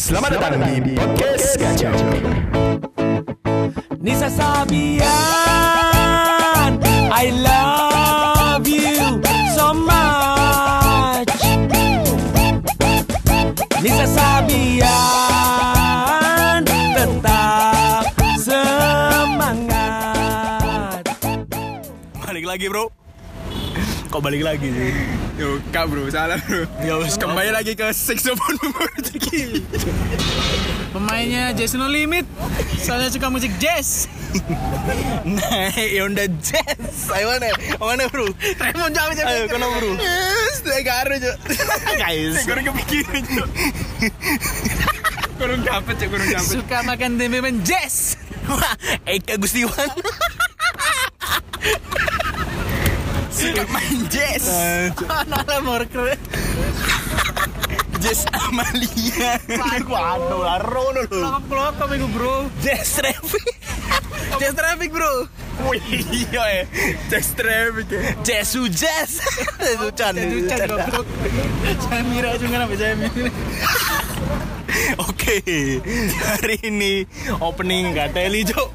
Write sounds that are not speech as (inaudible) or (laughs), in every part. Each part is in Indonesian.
Selamat datang di podcast Kacau. Nisa Sabian I love you so much. Nisa Sabian Tetap semangat. Balik lagi bro Kok balik lagi sih? Yo, kak bro, salah bro. Ya wis Kembali lagi ke Saxophone Memori Pemainnya Jazz No Limit Soalnya suka musik jazz (laughs) Naik Yonda Jazz Ayo mana? Mana bro? Raymond jawab jawab Ayo kena bro Yes, (laughs) saya karo cok. Guys Kurang kepikiran cok. (laughs) Kurang dapet cok, kurang dapet. Suka makan tempe jazz Wah Eka Gustiwan Suka main jazz. Nala morker Jazz Amalia. Waduh Larono lo Kelokop itu bro. Jazz Traffic. Jazz traffic bro. Wih iya ya Jazz traffic ya. Jazz Jazz Jazz Ucan Lucan goblok. Saya mira juga sampai saya mira. Oke, hari ini opening Gateli Cok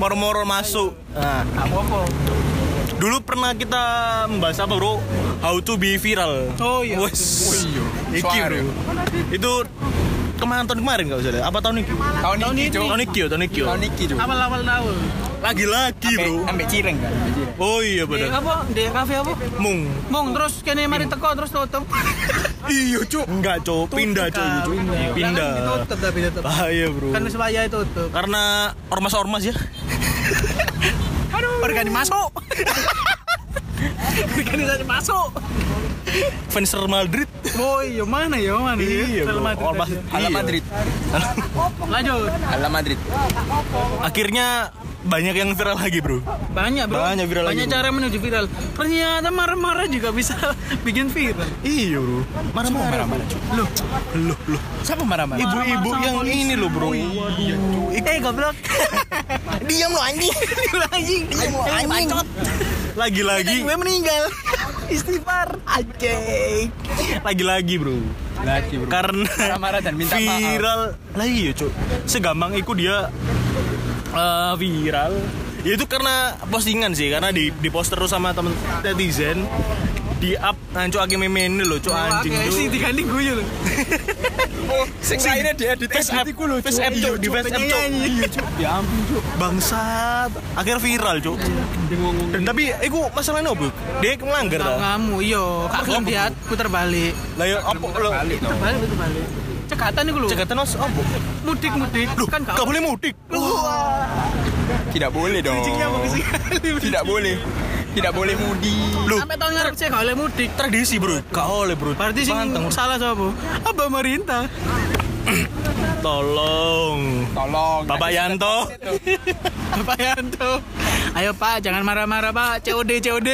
Moro-moro masuk. Nah, Apa-apa Dulu pernah kita membahas apa bro? How to be viral. Oh iya. Wes. Iki Suara. bro. Itu kemarin tahun kemarin gak usah deh. Apa tahun ini? Tahun ini. Tahun ini tahun ini Tahun ini cok. Awal-awal tahun Lagi-lagi bro. Ambek cireng kan. Oh iya Di benar apa? Di kafe apa? Mung. Mong terus kene mari teko terus tutup. (laughs) Iya cok Enggak cok Pindah cok Kan. Kan Pindah. Tutup tapi tutup. Bahaya bro. Kan supaya tutup. Karena ormas-ormas ya Organi masuk (laughs) Organisasi masuk Fans Real Madrid Oh iya mana ya mana ya Iya Real Madrid Ormas aja. Ala iya. Madrid. Lanjut Ala Madrid. Akhirnya banyak yang viral lagi bro. Banyak bro. Banyak viral lagi, Banyak bro. cara menuju viral. Ternyata marah-marah juga bisa (laughs) bikin viral. Iya bro. Marah-marah Marah-marah cok. Loh. Loh Loh. Siapa marah-marah? Ibu-ibu yang polisi. ini loh bro. Eh goblok. (laughs) Diam lo (laughs) anjing. Anjing. Diam lo anjing. Lagi-lagi. Gue meninggal. Istighfar. Anjing Lagi-lagi bro. Lagi bro. Karena Marah-marah dan minta maaf. viral. Lah iya cuk. Segampang itu dia eh, Viral. Ya itu karena postingan sih Karena di, di poster terus sama temen netizen. Di up Ancu ake meme ini loh cuk anjing Oke sih diganti gue ya loh. (laughs) Oh, sing lainnya dia di Face app Face app cuk Di face app cuk. Iya cuk. Ya ampun cuk. Bangsat. Akhirnya viral cuk. Dan tapi Iku masalahnya apa? Dia melanggar Gak tak ngamu iya. Kak lihat putar balik. Lah ya apa? Lo dong. Balik putar balik Cekatan nih gue Cekatan os apa Mudik mudik Loh Kan gak boleh mudik. Tidak boleh dong. Tidak boleh. Tidak boleh mudi. Loh. Sampai tahun ngarep sih gak boleh mudik. Tradisi bro. Gak oleh bro. Berarti sih salah siapa? Apa pemerintah? Tolong. Tolong. Bapak Yanto. (laughs) Bapak Yanto. Ayo pak jangan marah-marah pak. COD COD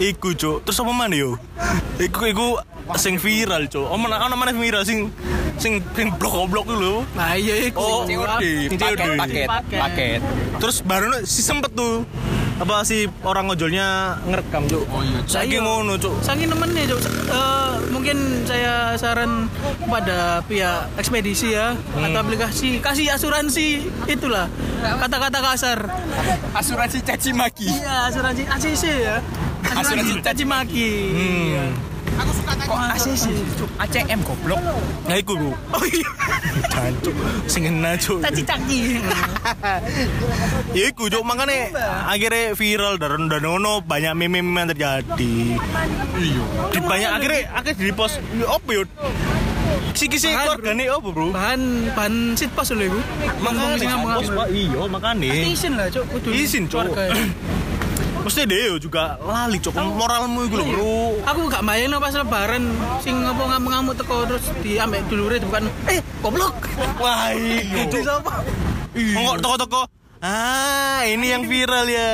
Iku cuk. Terus apa mana yo? Iku iku Sing viral cuk. Oh mana mana mana viral Sing Sing Sing blok-blok dulu Nah iya iku Oh. Paket, paket, Paket. paket. Terus baru si sempet tuh apa si orang ngojolnya ngerekam cuk? Oh iya, Cuk. Saking ngono cuk. Saking nemennya Cuk. Eh, mungkin saya saran kepada pihak ekspedisi ya atau aplikasi. Kasih asuransi itulah. Kata-kata kasar. Asuransi caci maki. iya asuransi ACC ya. Asuransi caci maki Hmm Kok ACC? ACM goblok. Nah iku bro (laughs) oh iya Jancuk Sing ngena cuk caci caki (laughs) Ya iku cuk makanya akhirnya viral dan dan ono banyak meme-meme yang terjadi. Iya. Di banyak akhirnya akhirnya di post apa yo? Si kisi Bahan, keluargane apa bro? bahan bahan sit post lho iku ngomong sing ngomong Post, Pak. Iya makanya. izin lah cuk kudu Izin, Cuk. (clears throat) Mesti deh juga lali cuk moralmu iku lho bro. aku gak bayangin pas lebaran sing ngopo ngamuk-ngamuk teko terus diambek dulure bukan eh goblok. Wah di cuk. sapa? Monggo toko-toko Ah, ini yang viral ya.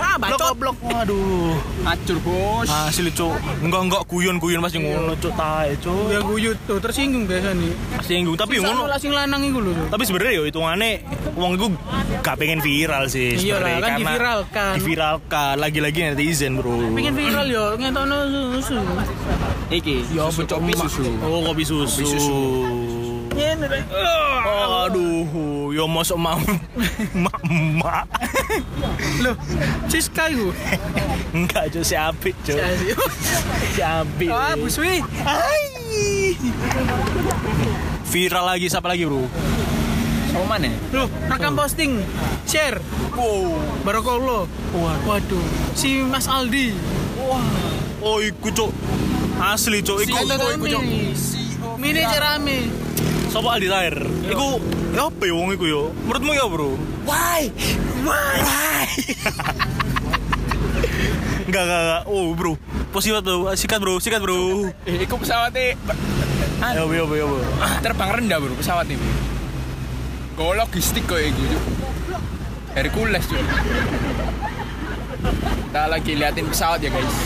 Ya, bacot. blok. Waduh. Acur bos. Asli cuk. Enggak enggak guyon-guyon pasti ngono cuk tae cuk. Ya guyut tuh tersinggung biasa nih. Singgung tapi Sisa ngono. sing lanang iku lho. Tapi sebenarnya yo hitungane wong iku gak pengen viral sih Iya lah, kan karena diviralkan. Diviralkan lagi-lagi netizen, Bro. Pengen viral yo ngetokno susu. Iki. Ya susu kopi susu. Oh, kopi susu. Kopi susu. Ngene rek. Aduh, yo mosok mau mak-mak. Loh, Siska iku. Enggak, cuk, si apik, cuk. Si apik. Ah, Bu Swi. Viral lagi siapa lagi, Bro? Sama mana? Loh, rekam posting. Share. Wow. Barakallah. Waduh, si Mas Aldi. Oh, iku, cuk. Asli, cuk. Iku, iku, cuk. Mini cerame. Sopo Aldi Tahir? Iku ya apa ya wong iku yo? Menurutmu ya, Bro? Why? Why? Enggak, enggak, enggak. Oh, Bro. Positif, Bro. Sikat, Bro. Sikat, Bro. Eh, iku pesawatnya Ya, yo, yo, yo. terbang rendah bro pesawat ini. Kau logistik kok iku. Cuk. Hercules cuy. Kita lagi liatin pesawat ya guys.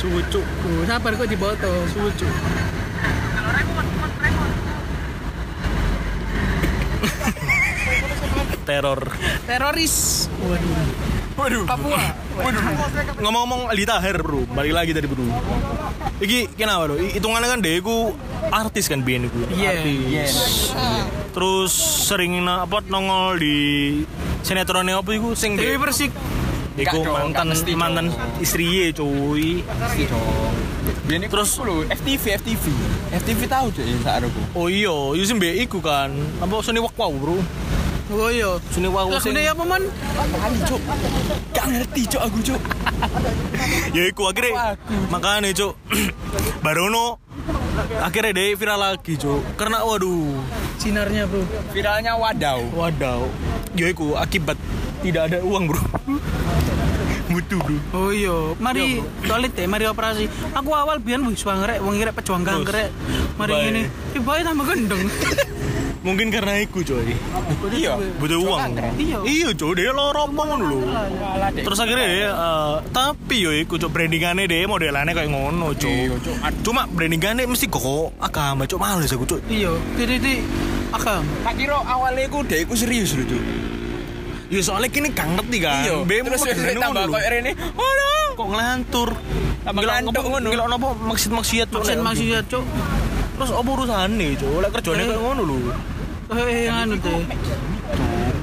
Sucuk. Tuh, sabar kok diboto. Sucu. (laughs) Teror. Teroris. Waduh. Waduh. Papua. Ngomong-ngomong Aldi Tahir, Bro. Balik lagi tadi, Bro. Iki kenapa, Bro? Hitungannya kan dia iku artis kan biyen iku. Iya. Artis. Terus sering apa nongol di sinetronnya apa iku sing Dewi Persik. Iku mantan mantan istriye cuy. Dong. Terus- FTV FTV. FTV tahu cuy ya saat aku. Oh iya, yo sing mbek iku kan. Apa Sony Wak Wow, Bro? Oh iya. Wow Lagu sing dia apa man? Kali cuk. Gak ngerti cuk aku cuk. (laughs) ya iku akhirnya makanya cuk Barono akhirnya dia viral lagi cuk karena waduh Sinarnya bro. Viralnya wadaw. wadaw ya iku akibat tidak ada uang bro (laughs) butuh bro Oh iya, mari toilet deh, mari operasi. Aku awal biyen wis wangrek, wong ngira pejuang kanker. Mari Baik. ngene. Ibae tambah gendeng. (laughs) mungkin karena iku coy Iya. butuh uang Iya. iya coy dia loro apa ngono lho Walah, Dek. terus akhirnya eh, tapi yo iku cuk brandingannya dia modelannya kayak ngono Iya, cuk Cuk. cuma brandingannya mesti kok agama cuk males aku cuk Iya, titik akam. Tak kira awalnya aku deh aku serius lho cuk. Ya soalnya kini gak ngerti kan Iya. Be, Terus tambah kok Rene. Waduh. kok ngelantur Tambah ngelantuk ngono. ngelok nopo maksud maksiat cuk Maksud nek. maksudnya cuk. terus apa urusannya cuk lek kerjane Eh. kayak ngono lho Eh, anu teh.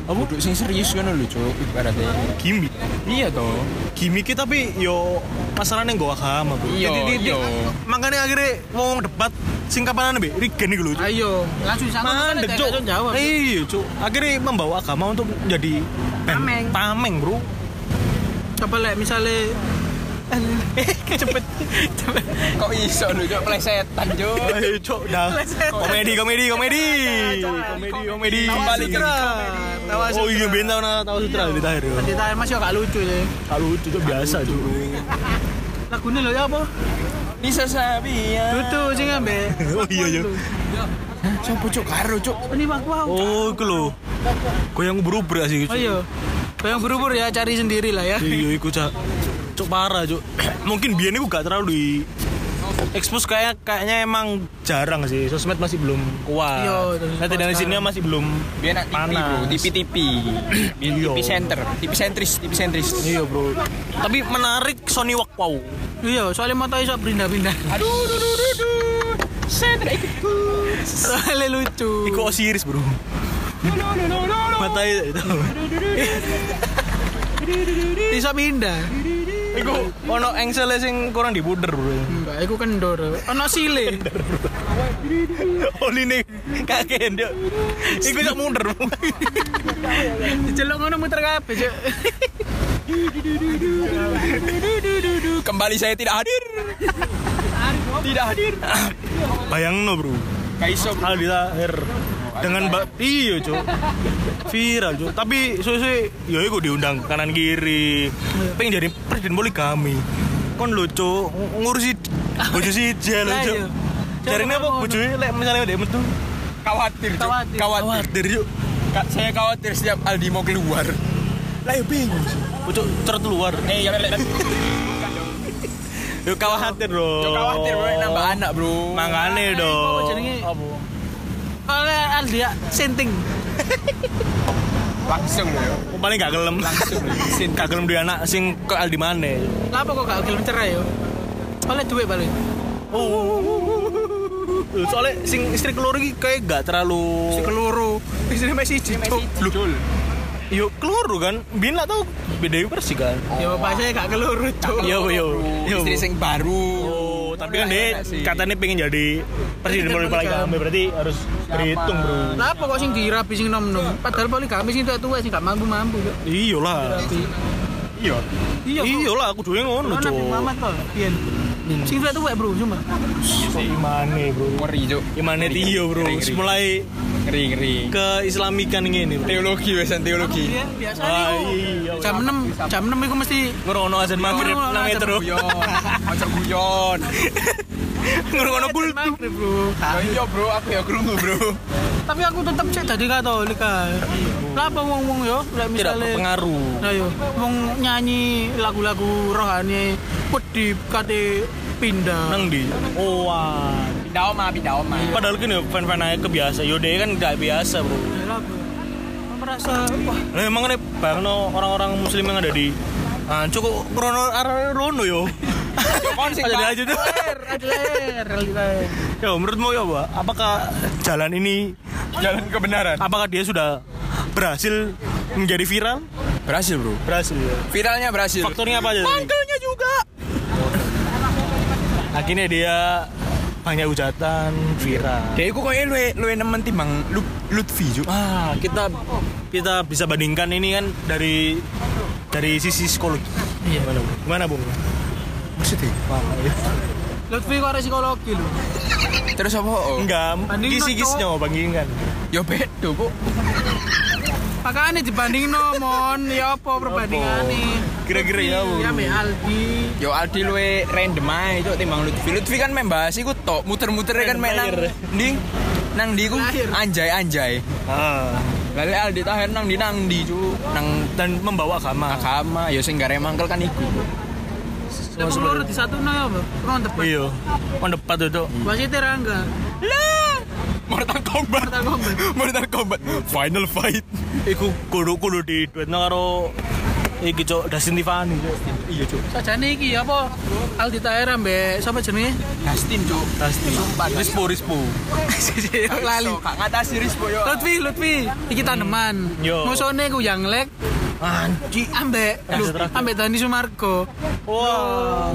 Apa duduk sing serius kan lho cuk ibaratnya. gimmick Iya toh. gimmick tapi yo masalahnya gak agama bro Iya, iya. makanya akhirnya mau debat sing kapanan be Rigen iku lho. Ayo, langsung sama mandek cuk jawab. iya cuk akhirnya membawa agama untuk jadi Tameng. tameng bro Coba lek misalnya cepet. Cepet Kok iso lho cuk? Plesetan cuk. Ayo cuk. Dah. Komedi komedi komedi. Komedi komedi. Balik ke Tawa oh iya ben tau tahu sutra di tahir yo Kita masih gak lucu ya. Gak lucu cuk. Biasa cuk. Lagunya lo ya apa? Bisa Sabia. Dudu sing ambek. oh iya iya Sopo cuk? Karo cuk. Ini Pak? Wow. oh iku lho. Goyang ubur-ubur sih Oh iya. Bayang berubur ya cari sendiri lah ya. iya iku cak cuk parah cuk (clears throat) mungkin biyen iku gak terlalu di expose kayak kayaknya emang jarang sih sosmed masih belum kuat Iya, nanti dari sini masih belum Biar nak TV Panas. bro, TV TV. Biar Iya. TV center, TV sentris, TV sentris. iya bro tapi menarik Sony Walk Wow Iya, soalnya mata iso pindah-pindah. Aduh, duh, duh. Soalnya lucu. Iku Osiris bro mata itu Iso pindah. Iku ono engsel sing kurang dipuder bro Enggak, iku kendor. Ono sile. Oli nih kakek dia Iku sak mundur bro Diceluk ngono muter kabeh, Cuk. Kembali saya tidak hadir. tidak hadir. Bayang no bro Kaiso. Aldi Tahir dengan mbak iya cuk viral cuk tapi suwe ya iku diundang kanan kiri. Pengen jadi presiden poligami. Kon lho cuk ng- ngurusi bojo siji Lah, cuk iya. jarine apa? bojone lek misalnya dia metu. Khawatir, Cuk. Khawatir. Ka- Saya khawatir setiap Aldi mau keluar. lah ya bingung cuk cerut keluar Eh, ya lele. yo khawatir bro. Cuk khawatir bro. Nambah anak, Bro. mangane dong. Apa jenenge? apa Oleh Aldi ya, senting. Langsung lho. ya. paling gak gelem Langsung lho. (laughs) Sin. gak gelem duwe anak sing kok Aldi mana Kenapa kok gak gelem cerai yo? Oleh duit balik. Loh, soalnya sing istri keluar iki kayak gak terlalu Si keluru. Istri masih. Betul. Yo keluar kan, bin lah tau beda persi kan. Ya bapak saya gak keluru. Yo yo yo. Istri sing baru. Tapi kan dia Enak sih. katanya pengen jadi presiden poligami berarti harus berhitung bro. Lah apa kok sing dirapi sing nom-nom? Padahal poligami sing tua-tua sing gak mampu-mampu cuk. Iya lah. Iya. Iya. Iya lah, aku dulu ngono Ono cok. Nabi Muhammad kok. Pian. Sing tua-tua bro cuma. Imane bro. Ngeri, Cuk. Imane Tio bro. Ngeri, ngeri. Mulai Ngeri, ngeri. ke Islamikan. Teologi wesan teologi. Iya, biasa Ah, niku. iya. Jam 6, jam 6 iku mesti Ngerono azan maghrib nang metro. Ojo guyon. (laughs) Ngerono bul. Bro. Ya iya, Bro. Aku ya krungu, Bro. Tapi aku tetap cek jadi Katolik ah. Lah apa wong-wong yo, lek Tidak misale berpengaruh. Nah yo, wong nyanyi lagu-lagu rohani wedi kate pindah. Nang di. Oh, wah. Pindah oma, pindah oma. Padahal kan ya fan-fan aja kebiasa. Yaudah kan gak biasa bro. Ya merasa wah Nah, emang nih bang orang-orang muslim yang ada di Ah, cukup Rono arah Rono yo. (laughs) Kon sing Ada aja tuh. air, ada. Ya, menurutmu ya, Pak, apakah jalan ini Jalan kebenaran. apakah dia sudah berhasil menjadi viral? Berhasil, Bro. Berhasil ya. Viralnya berhasil. Faktornya apa aja? tadi? Mangkelnya juga. Akhirnya dia banyak hujatan viral. Dia iku koyo luwe luwe nemen timbang Lut- Lutfi, Cuk. Ah, kita kita bisa bandingkan ini kan dari dari sisi psikologi. Iya. Gimana, Bung? Gimana, Bung? Maksudnya? Lutfi kok ada psikologi lho. Terus apa? Oh. Enggak, Banding kisi-kisnya bandingkan. Ya beda, Bu. Makanya dibanding nomon, ya apa perbandingannya? Kira-kira ya, Bu. Ya Mbak Aldi. Yo Aldi luwe random ae Cuk timbang Lutfi. Lutfi kan membahas iku tok, muter-muter kan mek nang ndi nang ndi ku Lahir. anjay-anjay. Ah, Lalu Aldi Tahir nang di nang di Cuk. Nang dan membawa agama. agama ya sing gare mangkel kan iku. Lah keluar di satu no ya, Bro. Kurang tepat. Iya. On depan tuh, Cuk. Wasit Rangga. Mortal Kombat. Mortal Kombat. (laughs) Mortal Kombat. Final fight. Iku kudu-kudu di duetno karo iki cok Dustin Tiffany cok. Iya, Cuk. Sajane iki apa? Aldi Tahir ambek sapa jenenge? Dustin, Cuk. Dustin. Sumpah, Rispo Rispo. (laughs) Lali. Kak ngatasi rispo yo. Lutfi, Lutfi, iki taneman. Yo. Musone ku yang lek Anji. ambek lu, ambek Dani Sumargo. Wah.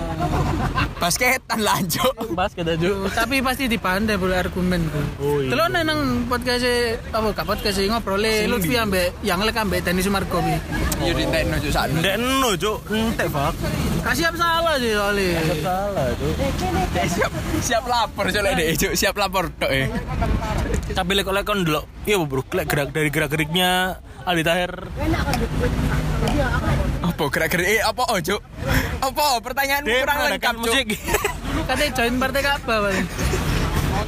Basketan lanjut. Basket aja. Tapi pasti dipandai boleh argumen ku. Oh, iya. Delok nang podcast apa gak podcast ngobrol Lutfi ambek yang lek ambek Dani Sumargo bi. Yo ditekno Cuk sak. Ndek eno cok. Entek bak. Kasih apa salah sih soalnya. Salah cok. siap siap lapor Cuk lek dek Cuk, siap lapor tok eh. Tapi lek lek kon delok. Iya bro. Lek gerak dari gerak-geriknya Aldi Tahir. Apa gerak-gerik eh apa oh Cuk? Apa pertanyaan kurang lengkap Cuk? musik. (laughs) Katanya join partai apa bang?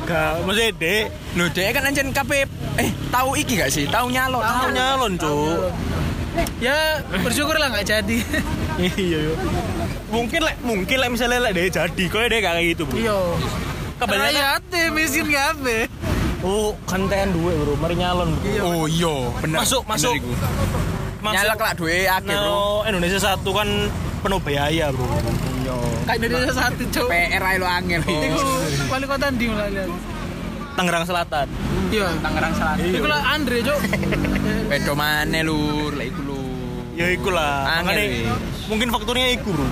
Gak, maksudnya dek. Loh, dia kan anjen KP eh tahu iki gak sih? Tahu nyalon. Tahu nyalon cok. Ya bersyukur lah nggak jadi. (laughs) Iya iya. Mungkin lek mungkin lek misalnya lek dia jadi, kok dia gak kayak gitu bro. Iya. Kebanyakan Rakyat miskin gak apa? Oh, kantean duwe bro, mari nyalon. Bro. Oh iya, bener. Masuk, masuk. Masuk. Nyalek lah duwe akeh, Bro. Indonesia satu kan penuh biaya bro. Kayak Indonesia satu cowok. PR ae lo angel. Iku wali kota ndi lah lihat. Tangerang Selatan. Iya. Tangerang Selatan. Iku lah Andre cok. (laughs) Bedo maneh lur, lek iku lur. Ya iku lah. Angel, weh. mungkin faktornya iku bro.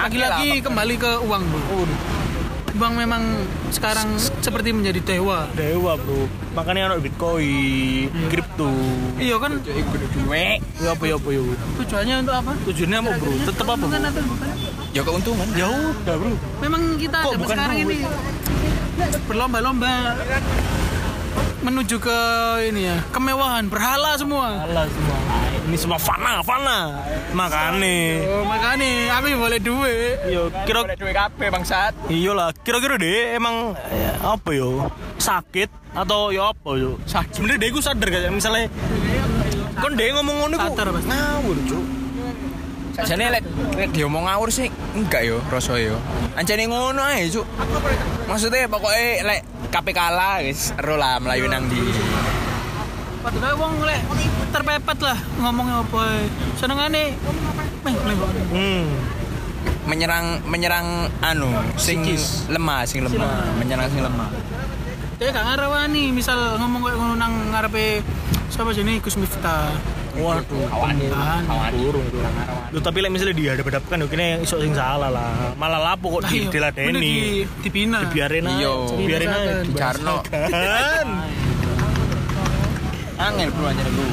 Lagi-lagi kembali ke uang bro. Uang memang sekarang seperti menjadi dewa. Dewa bro. Makanya anak Bitcoin, kripto. Iya kan Iku duwe. Ya apa ya apa ya. tujuannya untuk apa? Tujuannya apa bro? Tetap apa? Bukan Bro? atau bukan? Ya keuntungan. Ya udah bro. Memang kita Kok bukan sekarang duit? ini berlomba-lomba menuju ke ini ya kemewahan berhala semua Alah semua. Ini semua fana, fana. Makane. oh, makanya aku yang boleh duit Yo, kira Boleh duwe kabeh bangsat. iya lah. Kira-kira deh emang eh, apa yo? Sakit atau yo apa yo? Sakit. Sebenarnya deh gue sadar gak misalnya kon deh ngomong ngono Sadar, pasti. ngawur cuk. Sajane lek lek diomong ngawur sih enggak yo rasa yo. Ancene ngono ae, Cuk. Maksudnya pokoknya lek KPK kalah wis ero lah melayu nang di. Padahal wong lek terpepet lah ngomongnya apa senengane meh Hmm. menyerang menyerang anu sing lemah sing lemah. Menyerang sing lemah. Dia gak ngarawani misal ngomong kayak ngono nang ngarepe siapa sih ini Gus Miftah. Waduh, burung. Lu tapi lek misalnya dihadap-hadapkan yo kene iso sing salah lah. Malah lapo kok Lah di diladeni. di dibina. Dibiarin aja, Iya. dibiarin aja. Dicarno. (laughs) Angel bro aja bro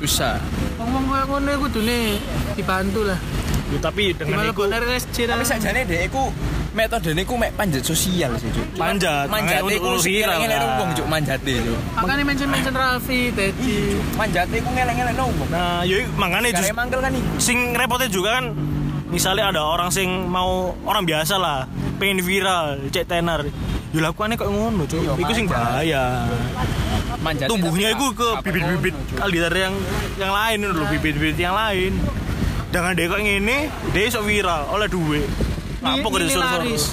susah. Ngomong kayak ngono iku kudune dibantu lah. Yo, tapi dengan iku tapi sakjane deh iku metode niku mek panjat sosial sih cuk. Cuma Manjat, iku viral, ngelek kan. wong cuk manjat cuk. Makanya mention mention Raffi Teddy manjat iku ngelek-ngelek wong Nah, yo makanya Gare just mangkel kan iku sing repotnya juga kan misalnya ada orang sing mau orang biasa lah pengen viral cek tenar. Yo lakukannya kok ngono cuy Iya, itu sing bahaya manjat tumbuhnya itu ke bibit-bibit alditar yang yang lain itu loh bibit-bibit yang lain. Dengan dia kok ngene dia iso viral oleh duit. Apa ke Mie disuruh laris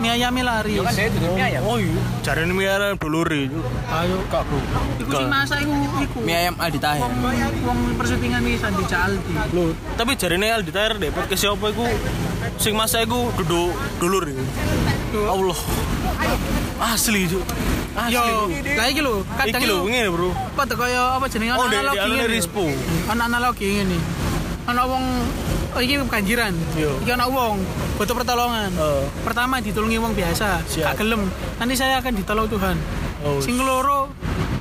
mie ayamnya laris yo kan dia tutup mie ayam oh iya. Cari ini miara duluri. Ayo kok bro. Iku sing masak iku iku. Mie ayam Aldi Tahir. Wong wong persyutingan di Sandi Caldi Loh, tapi jari ini Aldi Tahir deh podcast siapa iku? Sing masa iku duduk dulur iku. Allah. Asli asli yo lah iki lho kadang iki lho ngene bro Padha kaya apa jenenge Oh, analogi ngene. Rispo. Ana analogi ngene. Ana wong oh, iki banjiran. Iya. Iki ana wong butuh pertolongan. Oh. Pertama ditolongi wong biasa, Siap. gak gelem. Nanti saya akan ditolong Tuhan. Oh. Sing loro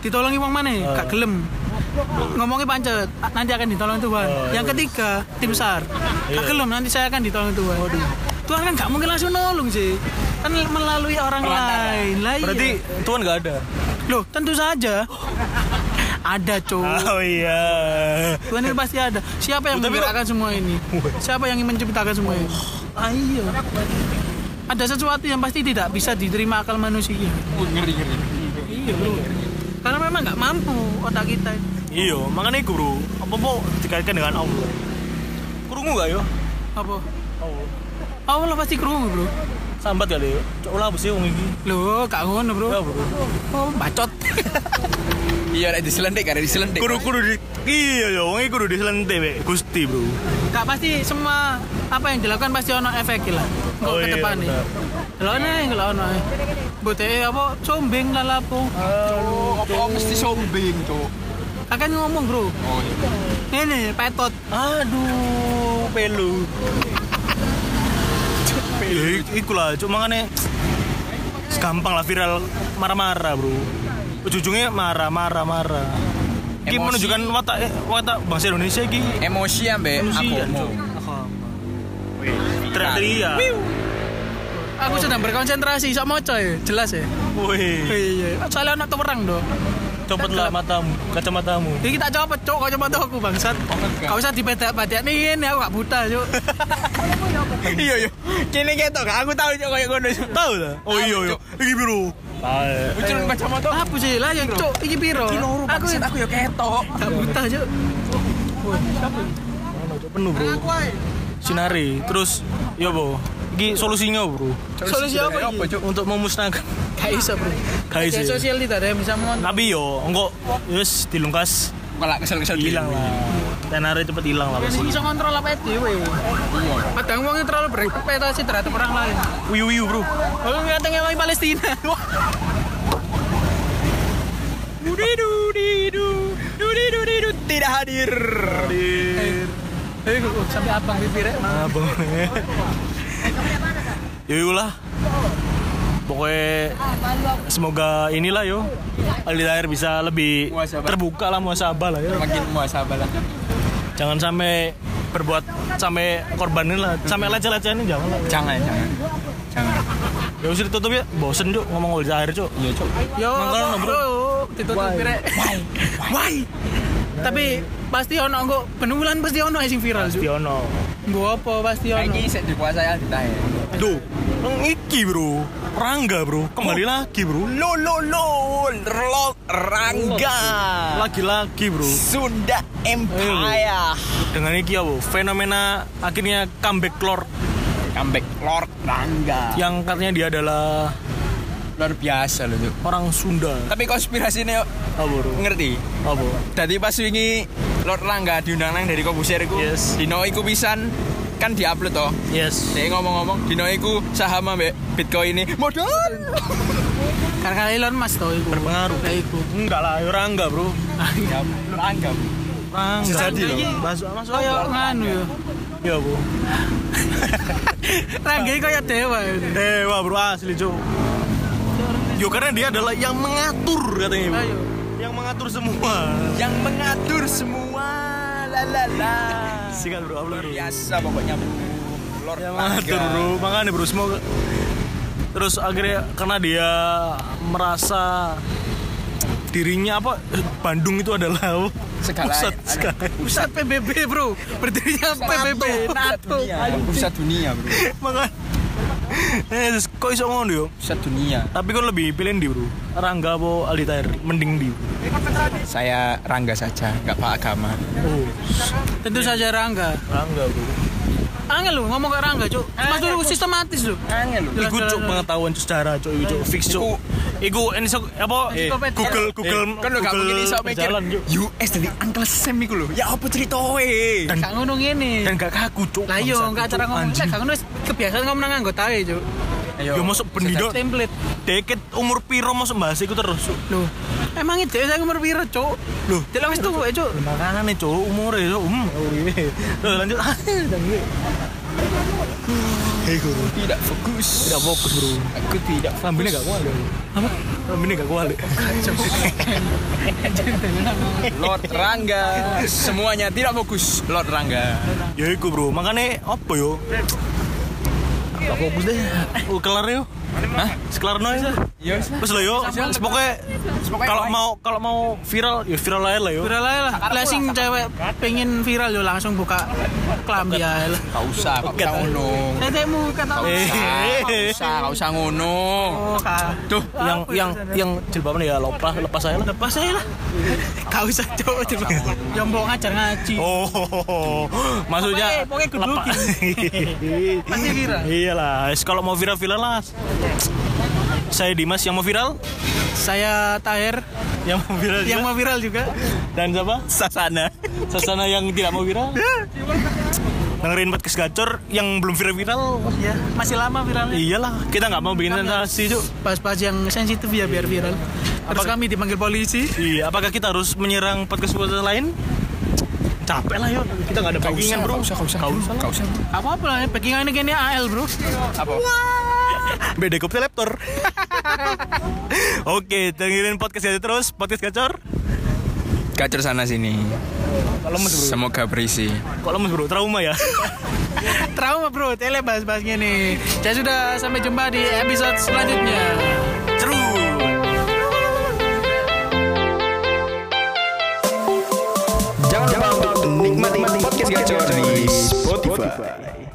ditolongi wong mana? Oh. Gak gelem. Ngomongnya pancet, nanti akan ditolong Tuhan. Oh, Yang ketiga, tim SAR. Iya. Gak gelem, nanti saya akan ditolong Tuhan. Tuhan kan gak mungkin langsung nolong sih. Kan melalui orang lain. Lah iya. berarti Tuhan gak ada Loh, tentu saja. (gasps) Ada, Cuk. oh iya Tuhan itu pasti ada. Siapa yang menggerakkan semua ini? Siapa yang menciptakan semua ini? Ah, iya. Ada sesuatu yang pasti tidak bisa diterima akal manusia. ngeri ngeri Iya. Karena memang nggak mampu otak kita. iya makanya bro apa apa dikaitkan dengan Allah kurungu gak yo Apa? Allah Allah pasti kerungu, bro. sambat kali yo cok lah sih wong iki Loh, gak ngono, bro. ya bro Oh, bacot. (laughs) iya nek diselentik ada diselentik kudu kudu di iya yo wong iki kudu diselente be Gusti bro Gak pasti semua apa yang dilakukan pasti ono efek lah. Kok Oh, ke iya, depan nih. Kalau ono kalau ono. Bote apa sombeng lah lapo. oh apa mesti sombing cuk Akan ngomong, bro. oh iya Ini petot. aduh pelu ya ik- iku lah cuma makanya gampang lah viral. Marah-marah bro. Ujung-ujungnya marah marah marah. Ini menunjukkan watak eh, watak bangsa Indonesia ini. Emosi ambek Manusia, aku Cuk. teriak-teriak. Aku sedang berkonsentrasi, sok moco ya, jelas ya. wih. Iya, soalnya anak terang dong. Copotlah matamu kacamatamu. Jadi kita copot, cok, coba aku bangsat. Kau usah dipedak-pedak nih, ini aku gak buta, cok. (laughs) iya iya. Kini ketok aku tahu cuk kayak ngono Cuk. tahu lah? Oh iya iya. ini biru. Ucul kacamata. Apa sih? Lah, ya cok, iki loro Aku aku ya ketok. gak buta, cok. penuh bro. Sinari terus ya bo ini solusinya bro Solusi apa? Cuk? untuk memusnahkan Gak bisa, bro. Gak iso. Sosial tidak ada yang bisa mon. tapi yo enggak yes dilungkas kalau kesel-kesel hilang lah tenare cepet hilang lah pasti bisa kontrol apa itu, weh. Kadang wongnya terlalu berekspektasi terhadap orang lain. wiu wiu bro Oh, ngatengnya wong Palestina. (laughs) tidak hadir Eh, kok sampai abang bibirnya. abang (laughs) Yuk lah pokoknya semoga inilah yo Aldi Tahir bisa lebih Muasabah. terbuka lah muasabah lah ya makin muasabah lah jangan sampai berbuat sampai korbanin lah sampai leceh-lecehin jangan lah jangan jangan jangan Ya wis ditutup ya. Bosen cuk ngomong Aldi Tahir cuk. Iya, Cuk. Yo, Mangkal, bro. bro, ditutup pirek. Why? Tapi pasti ono engko benulan pasti ono sing viral, Cuk. Tiono. Nggo apa pasti ono. Iki sik dikuasai Aldi Tahir. Duh, iki bro. Rangga bro, kembali lagi bro. Lo lo lo Lord Rangga. Lagi-lagi bro. Sunda Empire. Dengan iki apa? Fenomena akhirnya comeback Lord Comeback Lord Rangga. yang katanya dia adalah Luar biasa loh, orang Sunda. Tapi konspirasinya Apa bro? ngerti? Apa? Tadi pas wingi Lord Rangga diundang nang dari Kobusir. Yes. Dino iku pisan kan diupload toh. Yes. Dia ngomong-ngomong, Dino iku saham ambek Bitcoin ini modal. Karena Elon Musk to iku. Berpengaruh. Kayak iku. Enggak lah, ya Rangga bro. Ya, Rangga. Rangga. Bisa jadi loh. Masuk masuk. Kayak nganu ya. Ya bro. (laughs) Rangga iki kayak dewa. ya. Dewa bro asli cuk. Yo karena dia adalah yang mengatur katanya bro. Ayo. Yang mengatur semua. Yang mengatur semua. La la la. Sikat bro, upload bro. Biasa pokoknya bro. Lord Yang Rangga. mengatur bro. Makanya bro semoga terus akhirnya karena dia merasa dirinya apa Bandung itu adalah Segala- pusat segala Pusat PBB, Bro. Berdirinya PBB NATO. Pusat dunia bro. makanya eh terus kok iso ngono yo Pusat dunia. tapi kan lebih pilih di bro Rangga apa Aldi Tahir mending di Saya Rangga saja, nggak pak agama. oh Tentu saja Rangga. Rangga bro Angel lu ngomong ke Rangga, Cuk. Mas dulu sistematis lu. Angel lu. Iku cuk pengetahuan cuk sejarah cuk iku cuk fix cuk. Iku ini sok apa Eh, Google Google kan udah gak mungkin iso mikir. US dari Uncle Sam iku lho. Ya apa ceritoe? Dan- Gak ngono ngene. dan gak kaku cuk. Lah yo enggak Cuk. cara ngomong. Gak ngono wis kebiasaan ngomong nang anggota ae, Cuk. Yo masuk pendidik Template. deket umur piro masuk bahas iku terus. Loh, emang itu saya umur piro, Cuk? Loh. Delok wis tuwa, Cuk. Makanan nih cuk umure cuk. Iya. Loh lanjut. Hei guru. Tidak fokus. Tidak fokus bro. Aku tidak Lambene gak kuat. Apa? Lambene gak kuat. Lord Rangga. Semuanya tidak fokus. Lord Rangga. Ya iku bro. Makanya apa yo? Gak fokus deh. Oh kelar yo. Hah? Sekelar no ya. Ya wis lah. Terus lo yo, pokoknya kalau mau kalau mau viral ya viral aja lah yo. Viral aja lah. Lah sing cewek pengen viral yo langsung buka klambi aja lah. Gak usah, gak usah ngono. Tetemu kata Eh. Gak usah, gak usah ngono. Oh, Kak. Tuh, yang Apa yang itu? yang jilbaban ya lepas lepas saya lah. lepas aja lah. Gak usah coba coba. Jomblo ngajar ngaji. Oh, (gasps) maksudnya Pokoknya- lepas. Pasti viral. Iyalah, wis kalau mau viral viral lah. Saya Dimas yang mau viral, Saya Tahir yang mau viral yang juga. mau viral juga. dan siapa? Sasana. Sasana yang tidak mau viral. Dengerin podcast gacor yang belum viral-viral. Ya, masih lama viralnya. Iyalah, kita nggak mau bikin sensasi, Cuk. Pas-pas yang sensitif ya biar viral. Terus kami dipanggil polisi. Iya, apakah kita harus menyerang podcast podcast lain? Capek lah yuk, kita nggak ada backingan bro. Gak usah, gak usah. Gak usah. Apa apa lah, ini kayaknya AL bro. Apa? Beda kopi laptop. Oke, dengerin podcast aja terus, podcast gacor. Gacor sana sini. Lemes bro. Semoga berisi. Kok lemes bro? Trauma ya? Trauma bro, tele bahas-bahasnya nih. Ya sudah, sampai jumpa di episode selanjutnya. Ceru. Jangan lupa untuk nikmati podcast gacor di Spotify.